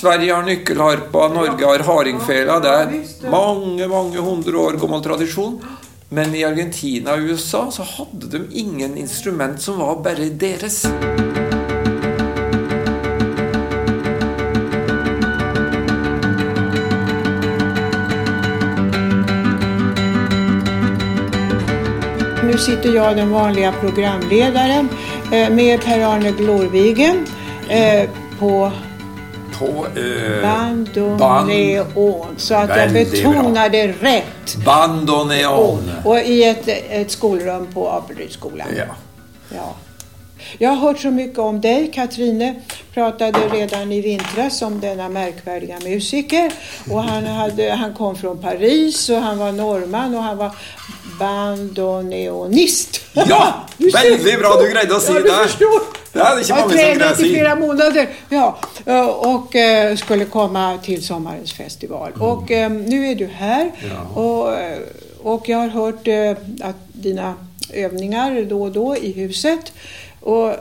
Sverige har nøkkelharpa, Norge har hardingfela. Det er mange, mange hundre år gammel tradisjon. Men i Argentina og USA så hadde de ingen instrument som var bare deres. Nu sitter jeg, den vanlige programledaren, eh, med Per-Arne Glorvigen eh, på På eh, bandoneon. Så att jag betonade bra. rätt. bandoneon. Och i ett, ett skolrum på Apelrydsskolan. Ja. Ja. Jag har hört så mycket om dig. Katrine pratade redan i vintras om denna märkvärdiga musiker. Och han, hade, han kom från Paris och han var norrman och han var bandoneonist. Ja, veldig bra du greide å si ja, det. Det hadde ikke mange som greide å tränat i si. flera månader. Ja, och eh, skulle komma till sommarens festival. Och eh, nu är du här. Mm. Ja. Och, eh, och jag har hört att dina övningar då och då i huset. Och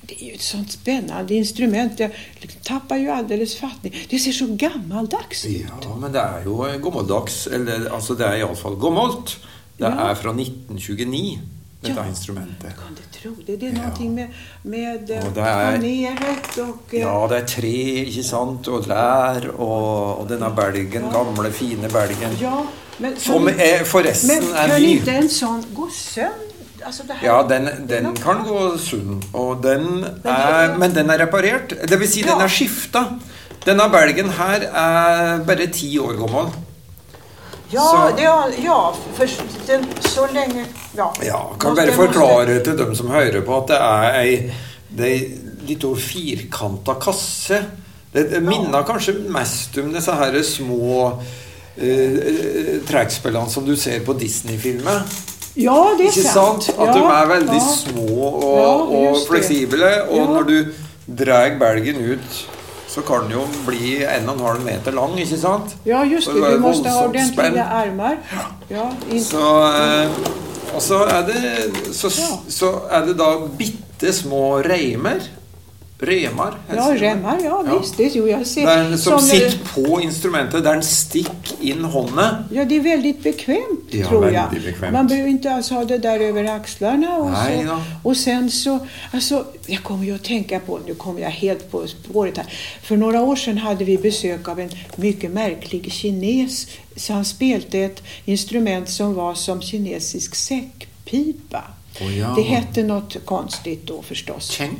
det är ju ett sånt spännande instrument. Jag liksom tappar ju alldeles fattning. Det ser så gammaldags ut. Ja, men det er jo gammeldags. Eller altså, det er iallfall gammelt. Det er fra 1929, dette Ja. instrumentet. Kan du tro det. Det är någonting med, med eh, det är- paneret och... eh, Ja, det er tre, ikke sant, og lær, og, og denne belgen, gamle, fine belgen. ja, men, Som er, forresten Men er kan ny. inte en sån gå sönder? Altså, Ja, den, den kan gå sunn, og den er, er- men den er reparert. Det vil si, den er skifta. Denne belgen her er bare ti år gammel. Ja, Så- det, ja, ja för den, så lenge Ja, Ja, kan bare forklare til dem som hører på, at det er ei, det er ei litt over firkanta kasse. Det, det minner kanskje mest om disse her små eh, trekkspillene som du ser på Disney-filmer. Ja, det er sant. sant? At de er veldig små og, og fleksible. Og når du drar belgen ut, så kan den jo bli en og en halv meter lang, ikke sant? Ja, just det. Du måste ha ordentlige spenn. Ja. Så, eh, og så er det så, så er det da bitte små reimer. Remar. Ja, remar, ja, visst. Det, jo, jeg ser. Den som, som sitter på instrumentet, der den stikker inn hånda. Ja, det er veldig bekvemt, Ja, tror jeg. Bekvemt. Man bør ikke alls ha det der over axlarna. Og, Nej så, då. sen så, altså, Jeg kommer jo å tenke på, Nå kommer jeg helt på spåret her. For noen år siden hadde vi besøk av en mye merkelig kines. Så han spilte et instrument som var som kinesisk säckpipa. Oh, ja. Det hette noe konstigt då förstås. Cheng.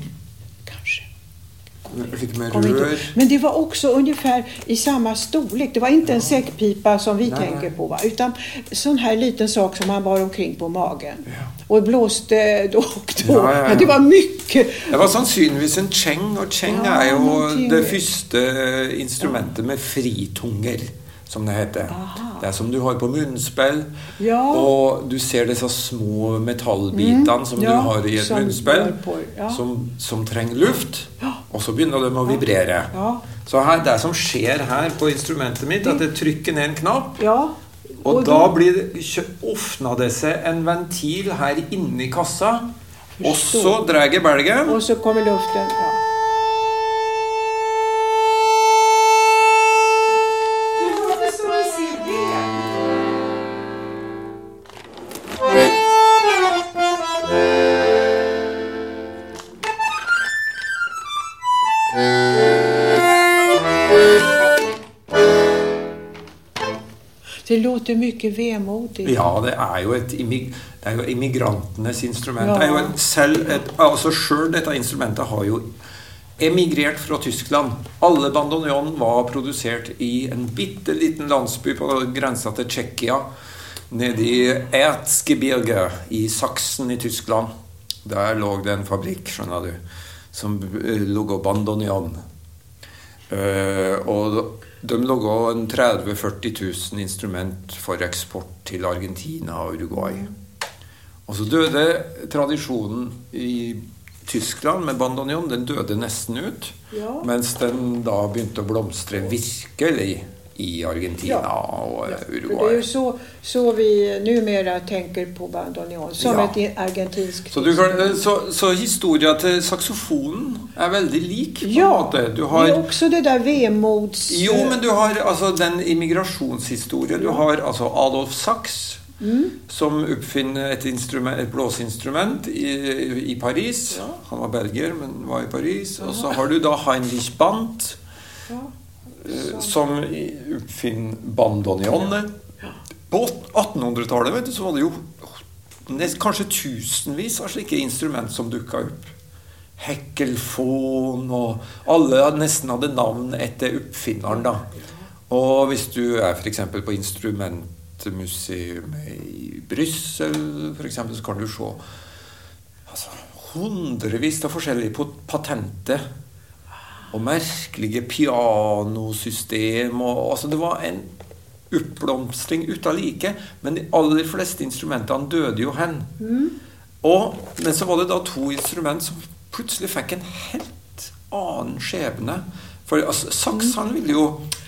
Litt med ihåg. Men det var också ungefär i samma storlek. Det var inte en säckpipa som vi Nej, tänker på. Va? Utan sån här liten sak som man bar omkring på magen. Och blåste då och då. Ja, ja, ja. Det var mycket. Det var sannsynligvis en cheng, og cheng Ja, er jo det første instrumentet med fritunger, som det heter. Aha. Det er som du har på munnspill. Ja. Og du ser disse små metallbitene som ja, du har i et munnspill, ja. som, som trenger luft. Ja. Og så begynner de å vibrere. Ja. Så her, det som skjer her på instrumentet mitt, at jeg trykker ned en knapp, Ja. og, Och da blir åpna det seg en ventil her inni kassa. Og så drar jeg belgen. Og så kommer luften. Ja. Det låter mye vemodigt. Ja, det er jo et det er jo immigrantenes instrument. Ja. Det er jo et, selv et, altså selv dette instrumentet har jo emigrert fra Tyskland. Alle bandoneon var produsert i en bitte liten landsby på grensa til Tsjekkia. Nede i Erzgebirge i Saksen i Tyskland. Der lå det en fabrikk, skjønner du, som lå og bandoneon. Uh, og de laga 30 000-40 000 instrument for eksport til Argentina og Uruguay. Og så døde tradisjonen i Tyskland med bandoneon den døde nesten ut. Ja. Mens den da begynte å blomstre virkelig i Argentina Ja. og Ja, för det är jo ju så, så vi numera tänker på bandoneon, som Ja. ett argentinskt Så, du kan, så, så historia til saksofonen er veldig lik? på Ja. Du det er är också det där vemods... jo, men du har altså den immigrationshistorien. Du har altså Adolf Sachs, Mm. som oppfinner et, et blåseinstrument i, i Paris. Ja. Han var belgier, men var i Paris. Og så har du da Heinrich Bandt, Ja. Eh, som oppfinner bandoneonet. Ja. På 1800-tallet vet du, så var det jo kanskje tusenvis av slike instrument som dukka opp. Hekkelfon og Alle nesten hadde navn etter oppfinneren, da. Og hvis du er f.eks. på Instrumentmuseet i Brussel, eksempel, så kan du se altså, hundrevis av forskjellige patenter. Og merkelige pianosystem. Og, altså, det var en oppblomstring uten like. Men de aller fleste instrumentene døde jo hen. Og, men så var det da to instrument som plutselig fikk en helt annen skjebne. For altså, Saks han ville jo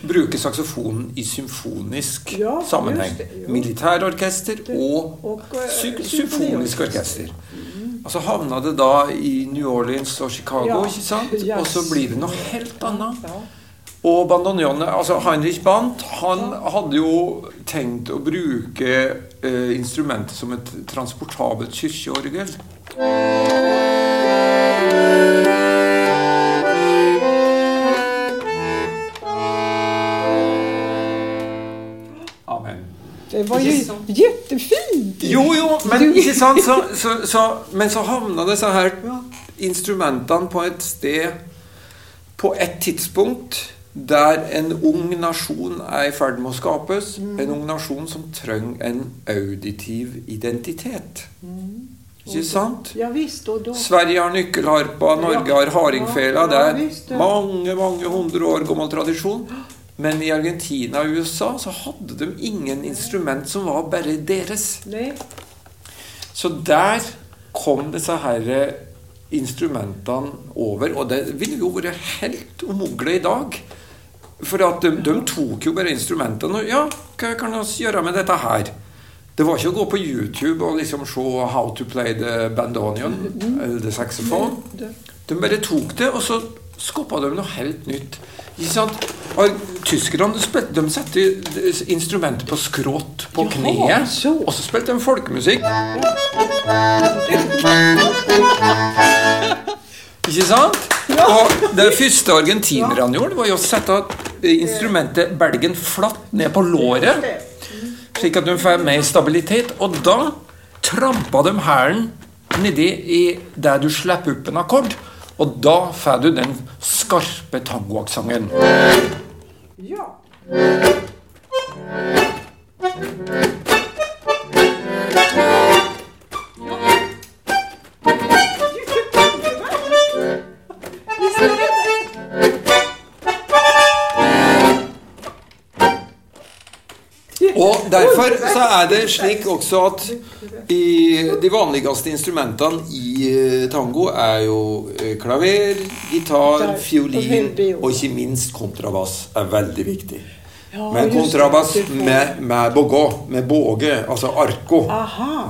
bruke saksofonen i symfonisk Ja, sammenheng. Militærorkester og, og, og symfoniorkester. symfonisk orkester. Og så havna det da i New Orleans og Chicago, Ja. ikke sant? Yes. Og så blir det noe helt annet. Ja. Og bandoneonet, altså Heinrich Bandt, han hadde jo tenkt å bruke eh, instrumentet som et transportabelt kirkeorgel. Det var ju Ikke jättefint! Jo, jo, men ikke sant? Så, så, så, men så havna disse her Ja. instrumentene på et sted På et tidspunkt der en ung nasjon er i ferd med å skapes. En ung nasjon som trenger en auditiv identitet. Ikke sant? Ja, visst, og da... Sverige har nøkkelharpa, Norge har hardingfela. Ja, Det er mange mange hundre år gammel tradisjon. Men i Argentina og USA så hadde de ingen instrument som var bare deres. Nei. Så der kom disse her instrumentene over, og det ville jo vært helt umulig i dag. For de, de tok jo bare instrumentene og Ja, hva kan vi gjøre med dette her? Det var ikke å gå på YouTube og liksom se 'How to play the bandonion' eller the saxophone. De bare tok det, og så skapte de noe helt nytt. Ikke sant? Og Tyskerne de satte instrumentet på skrått på kneet, så. og så spilte de folkemusikk. Ikke sant? Og det første argentinerne gjorde, var jo å sette instrumentet belgen flatt ned på låret, slik at de får mer stabilitet. Og da trampa de hælen nedi i der du slipper opp en akkord. Og da får du den skarpe tangoaksenten. ja. Og derfor så er det slik også at i de vanligste instrumentene i eh, tango er jo eh, klaver, gitar, fiolin og ikke minst kontrabass er veldig viktig. Men kontrabass med, med bogo, med båge, altså arco,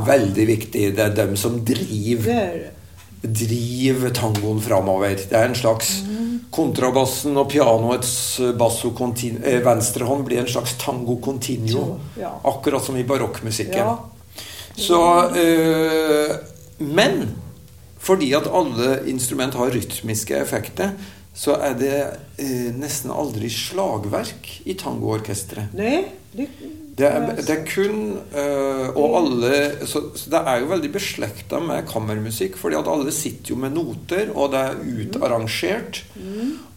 veldig viktig. Det er dem som driver driver tangoen framover. Det er en slags Kontrabassen og pianoets basso eh, venstrehånd blir en slags tango continuo. Ja. Akkurat som i barokkmusikken. Ja. Så eh, Men fordi at alle instrument har rytmiske effekter, så er det eh, nesten aldri slagverk i tangoorkesteret. Nej, det, Det det er kun øh, Og alle så, så det er jo veldig beslekta med kammermusikk, fordi at alle sitter jo med noter, og det er utarrangert.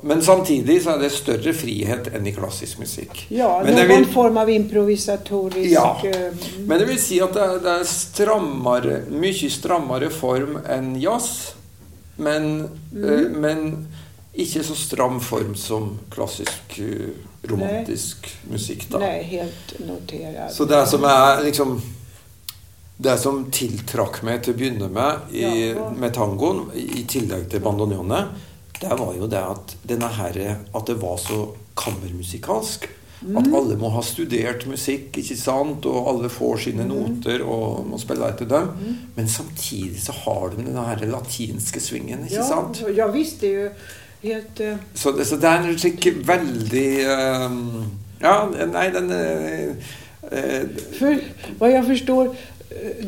Men samtidig så er det større frihet enn i klassisk musikk. ja, Men noen vil, form av improvisatorisk... Ja. eh, men det vil si at det er, det er strammere, mye strammere form enn jazz. Men, øh, men ikke så stram form som klassisk romantisk romantisk musikk, da. Nei, helt notert. Så det som er liksom Det som tiltrakk meg til å begynne med i, med tangoen, i tillegg til bandoneonet, det var jo det at denne her, at det var så kammermusikalsk. At alle må ha studert musikk, ikke sant? og alle får sine noter og må spille etter dem. Men samtidig så har de den her latinske svingen, ikke Ja, sant? ja visst, det er jo helt... uh... Så det, så det er en slik veldig eh, Ja, nei, den uh, uh, For hva jeg förstår, eh,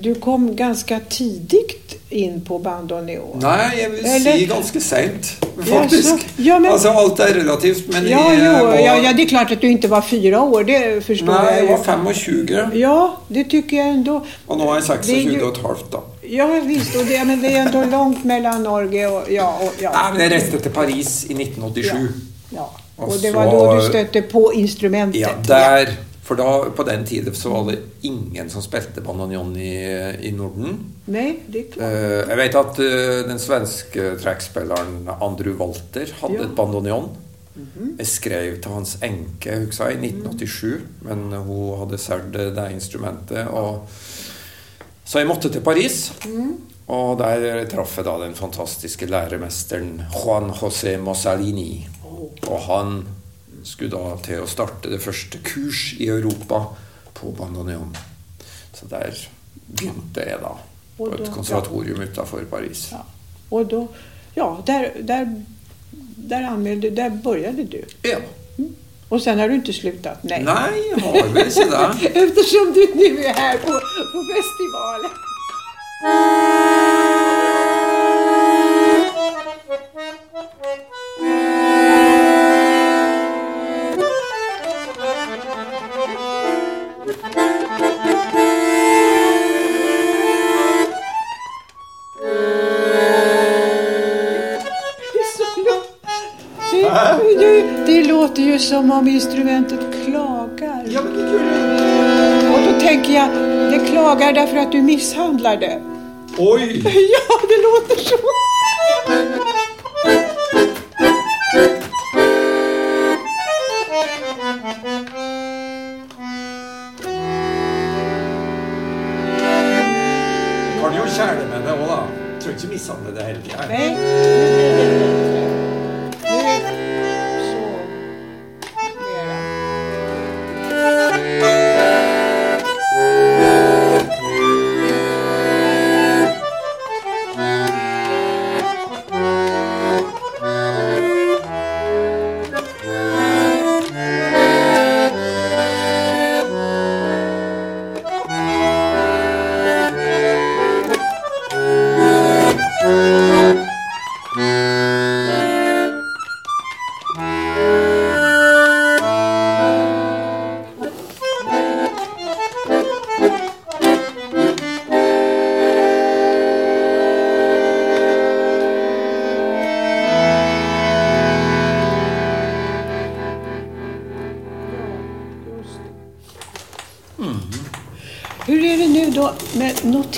du kom ganske tidigt inn på bandoneon. Nei, jeg vil Eller- si ganske seint, faktisk. Ja, men- Altså, alt er relativt, men Ja, jeg jo, var, ja, ja, det er klart at du ikke var fyra år, det förstår Nei, jag jeg var 25, Ja, det syns jeg enda. og nå er jeg Det er 26 jo- og et halvt, da. Ja, visst, og det, men det er ändå langt mellom Norge og Ja, och, Nei, men jeg reiste til Paris i 1987. ja. Og, og det var da du støtte på instrumentet. Ja, der For da, på den tiden så var det ingen som spilte bandoneon i, i Norden. Nei, det er klart. Uh, jeg vet at uh, den svenske trekkspilleren Andrew Walter hadde Ja. et bandoneon. Jeg skrev til hans enke husker jeg, i 1987, men hun hadde solgt det instrumentet. Og... Så jeg måtte til Paris. Og der traff jeg da den fantastiske læremesteren Juan José Mossalini. Og han skulle da til å starte det første kurs i Europa på bandoneon. Så der begynte jeg da. På et konservatorium utafor Paris. Ja. Og da ja, der, der, der anmeldte Der började du. Ja. Och sen har du ikke slutat? Nej. Nei, jeg har vel ikke det. Eftersom du nu är här på, på festivalen. som om instrumentet klagar. Ja, men det gjør det. Och då tänker jag, det klagar därför att du misshandlar det. Oi! Ja, det låter så.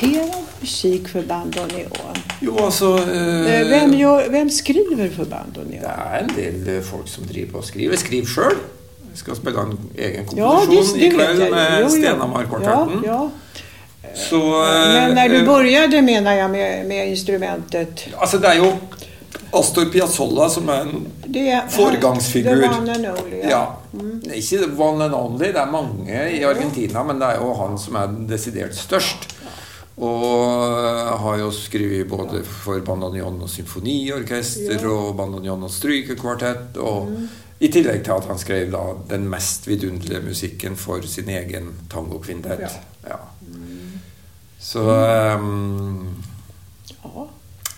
Med musikförband och neon? Jo, altså eh, Eh, Vem, gör, vem skriver för neon? Det er en del eh, folk som driver och skriver. Skriv själv. Jeg skal spela en egen Ja, komposisjon i det vet kveld jag. med. Stenamarkvartetten. Ja, Så ja. eh, Men när du började menar jag med, med instrumentet. Altså, det er jo Astor Piazzolla som er en Det är Foregangsfigur. The one and only. Ja. Det er ikke one and only, det er mange i Argentina, men det er jo han som er desidert størst. Og eh, har jo skrevet både for bandoneon og symfoniorkester Ja. og bandoneon og strykekvartett. Og I tillegg til at han skrev da den mest vidunderlige musikken for sin egen tangokvintett. Ja. Ja. Så um, Ja.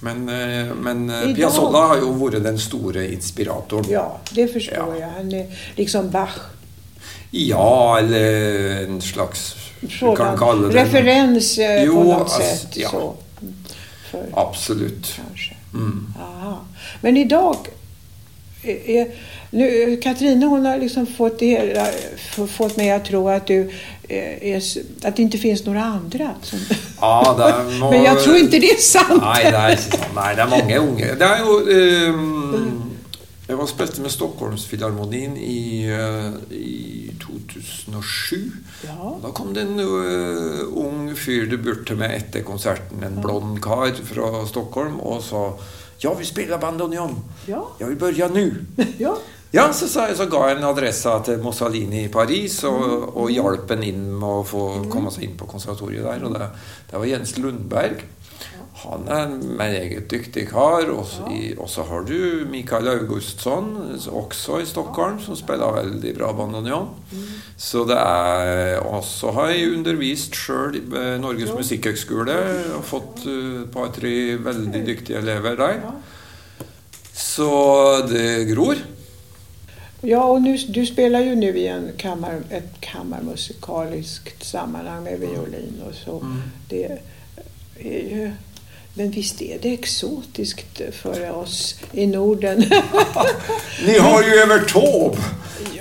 Men, eh, men Piazzolla har jo vært den store inspiratoren. ja, det forstår jag. Han er liksom Bach. Ja, eller en slags Sådan. kan kalle det referens eh, Jo, på noe sett. ja. Så. Absolutt. Mm. Men i dag er, nu, Katrine hon har liksom fått, det, hela- fått mig att tro att, du, eh, är, att det inte finns några andra. Som, Ja, må, men jag tror inte det är sant. Nei, det er ikke. Nei, det er mange unge. Det er jo ehm, Jeg var spilte med Stockholmsfilharmonien i, eh, i 2007. Ja. Da kom det en uh, ung fyr bort til meg etter konserten, en blond kar fra Stockholm, og sa Ja, vi spiller bandoneon. Ja. Jeg vil begynne nå. ja. Ja, så, så, så ga jeg en adresse til Mossalini i Paris og, Mm. og hjalp ham inn med å få komme seg inn på konservatoriet der. Og det, det var Jens Lundberg. Han er en meget dyktig kar. Og så i- har du Mikael Augustsson, også i Stockholm, som spiller veldig bra bandoneon. Så det er også har jeg undervist sjøl ved Norges musikkhøgskole og fått eh, et par-tre veldig dyktige elever der. Så det gror. Ja, og nu, du spiller jo nå i en kammar, ett kammarmusikaliskt sammanhang med violin og så. Mm. Det er ju, men visst är det exotiskt för oss i Norden? Ni har ju över Taube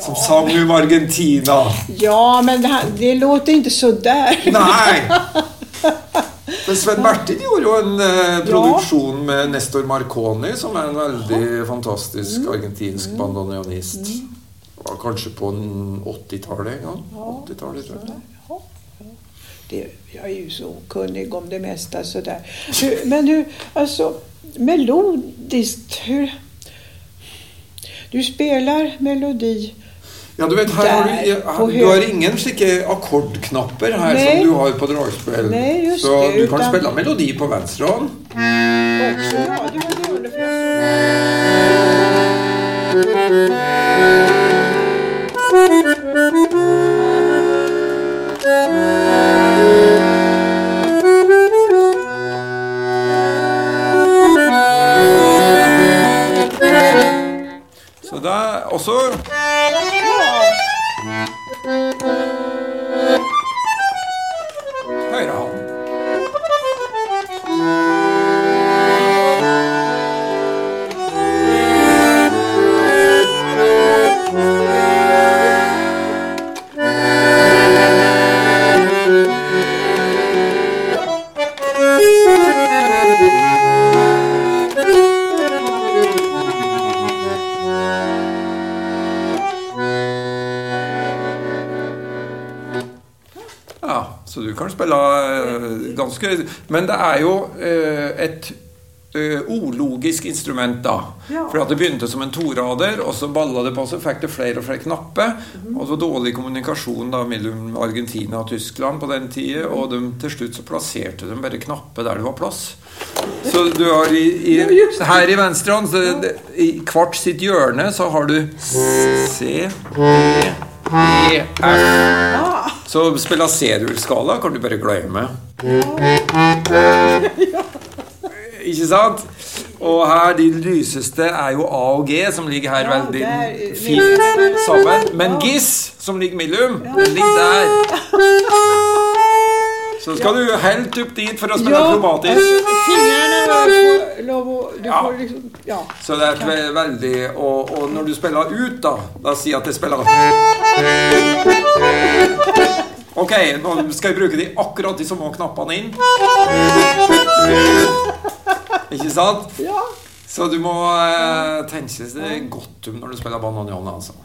som sang om Argentina. ja, men det, det låter inte så där. Nei! Men Sven Bertil gjorde jo en eh, produksjon med Nestor Marconi, som er en veldig fantastisk argentinsk bandoneonist. Mm. var kanskje på en 80-tallet en gang. 80-tallet, tror jeg. Det, jag är ju så kunnig om det mesta sådär. Hur, men hur, alltså melodiskt, hur... Du spelar melodi. Ja, du vet, her har du, her, du har ingen slike akkordknapper her Nei. som du har på dragspill. Nei, just Så det, du kan utan- spille melodi på venstre hånd. Också, ja, det var det under, jag såg... Så og så ganske Men det er jo eh, et eh, ologisk instrument, da. Ja. For det begynte som en torader, og så balla det på seg, fikk det flere og flere knapper. Mm. Og så dårlig kommunikasjon da mellom Argentina og Tyskland på den tida, og de, til slutt så plasserte de bare knapper der det var plass. Så du har i, i, her i venstre hånd, i hvert sitt hjørne, så har du C, D, E, F. Ah, Så spiller C-rullskala kan du bare glemme. Ikke sant? Og her de lyseste er jo A og G, som ligger her Ja, veldig er, fint sammen. Men Giss, som ligger mellom, den ligger der. Så skal du helt opp dit for å spille ja, Ja. liksom, ja. Så det er veldig og, og når du spiller ut, da Da sier jeg at jeg spiller Ok, nå skal jeg bruke de akkurat de samme knappene inn. Ikke sant? ja. Så du må eh, tenke deg godt om når du spiller bananjon, altså.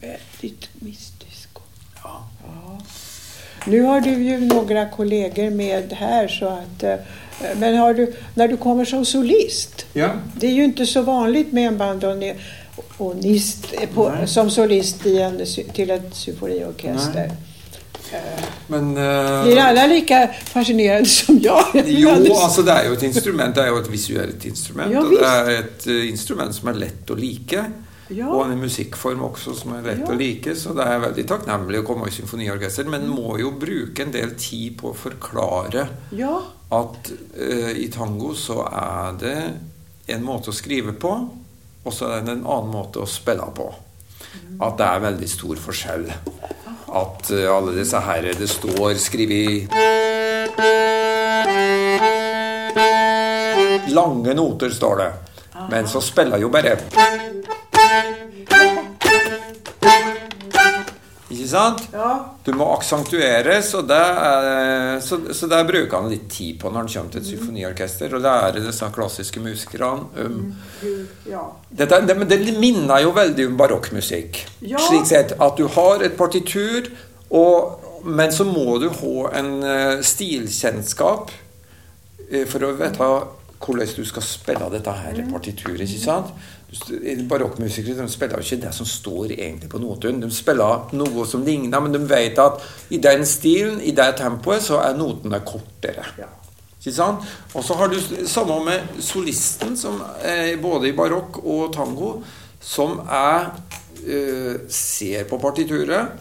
Väldigt mystisk. Ja. Nu har du ju några kollegor med här så att... eh, Men har du, när du kommer som solist, ja. det är ju inte så vanligt med en bandonist som solist i en, till ett symfoniorkester. Men eh, Blir alle like fascinerende som jeg? Jo, altså det er jo et instrument. Det er jo et visuelt instrument. Ja, og det er et uh, instrument som er lett å like. Ja. Og en musikkform også som er lett Ja. å like. Så det er veldig takknemlig å komme i symfoniorkester. Men må jo bruke en del tid på å forklare Ja, at uh, i tango så er det en måte å skrive på, og så er det en annen måte å spille på. At det er veldig stor forskjell. At eh, alle disse herre Det står skrevet Lange noter, står det. Men så spiller jo bare Ikke sant? ja. Du må aksentueres, og det er, så, så der bruker han litt tid på når han kommer til et symfoniorkester, og lærer disse klassiske musikerne um, ja. Dette, det, men det minner jo veldig om barokkmusikk. Ja. Slik sett at du har et partitur, og, men så må du ha en eh, stilkjennskap eh, for å vite hvordan du skal spille dette her partituret. ikke sant? Barokkmusikere de spiller jo ikke det som står egentlig på noten. De spiller noe som ligner, men de vet at i den stilen, i det tempoet, så er notene kortere. Ja. Og så har du samme med solisten, som er både i barokk og tango, som er eh, ser på partituret,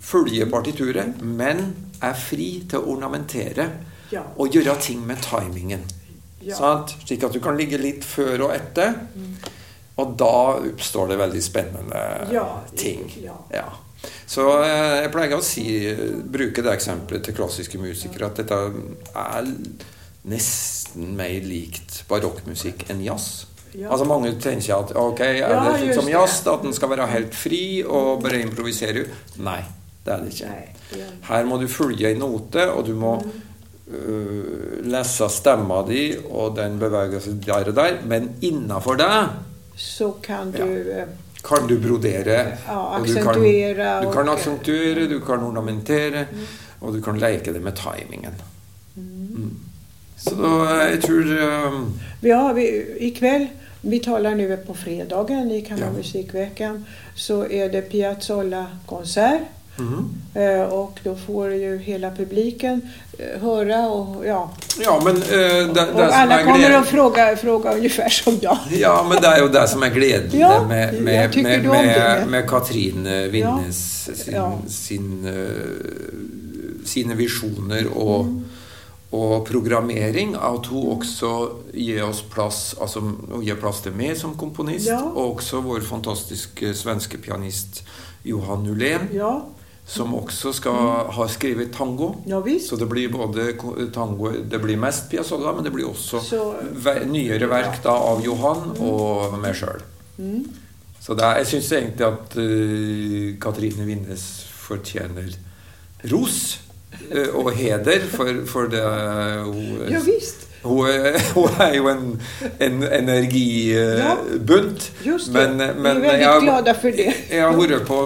følger partituret, men er fri til å ornamentere Ja. og gjøre ting med timingen. Ja. Slik at du kan ligge litt før og etter. Og da oppstår det veldig spennende Ja, ting. ja. Så eh, jeg pleier å si, bruke det eksempelet til klassiske musikere, at dette er nesten mer likt barokkmusikk enn jazz. Ja. Altså Mange tenker at ok, er Ja, det just som jazz, at den skal være helt fri og bare improvisere? Nei, det er det ikke. Er- Her må du følge en note, og du må uh, lese stemma di, og den beveger seg der og der. Men innafor det Så kan du eh, kan du brodere. Ja, og du kan, du kan aksentuere, du kan ornamentere, og du kan leke det med timingen. Mm. Så da, jeg tror um, Ja, vi, i kveld vi taler nå på fredagen i Ja. Så er det Piazzolla-konsert. Eh, och då får ju hela publiken eh, höra och ja. Ja, men øh, det, det Och alla er kommer att fråga, fråga ungefär som jag. Ja, men det er jo det som er gledelig Ja, med, med, med, med, med Katrine Winnes sin, Ja. sin, uh, sine visjoner og, Mm. og programmering. At hun også gir oss plass altså hun gir plass til meg som komponist, Ja. og også vår fantastiske svenske pianist Johan Nulén, Ja, som også skal ha skrevet tango. ja visst. Så det blir både tango Det blir mest Piazzolla, men det blir også Så, ver nyere verk da av Johan og meg sjøl. mm. Så er, jeg syns egentlig at uh, Katrine Winnes fortjener ros uh, og heder for, for det hun, ja visst. Hun, er, hun er jo en, en energibunt. Just det. Men, vi er veldig glade jeg, det. jeg har vært på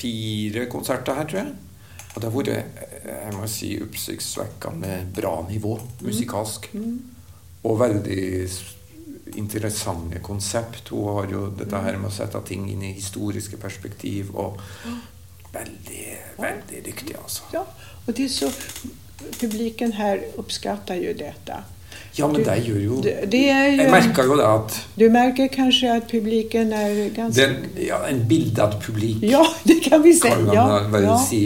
fire konserter her, tror jeg. Og det har vært jeg må si, oppsiktsvekkende bra nivå musikalsk. Mm. Og veldig interessante konsept. Hun har jo dette her med å sette ting inn i historiske perspektiv. Og veldig, veldig dyktig, altså. Ja, och det är så, publiken här uppskattar ju detta. Ja, men det gjør jo Det, det jo Jeg merka jo det at du merker kanskje at publiken er ganske den, ja, En bildet publik, Ja, det kan vi si. kan man Ja, vel ja. si,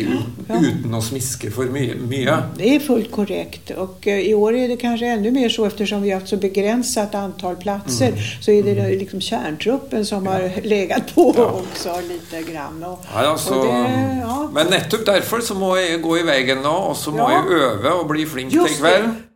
Ja. uten å smiske for mye. mye. Det er fullt korrekt. Og uh, i år er det kanskje enda mer så eftersom vi har hatt så begrenset antall plasser, Mm. Så er det liksom kjerntruppen som har ligget på också lite grann. Og, og det, ja. Men nettopp derfor så må jeg gå i veien nå, og så må jeg øve og bli flink til i kveld.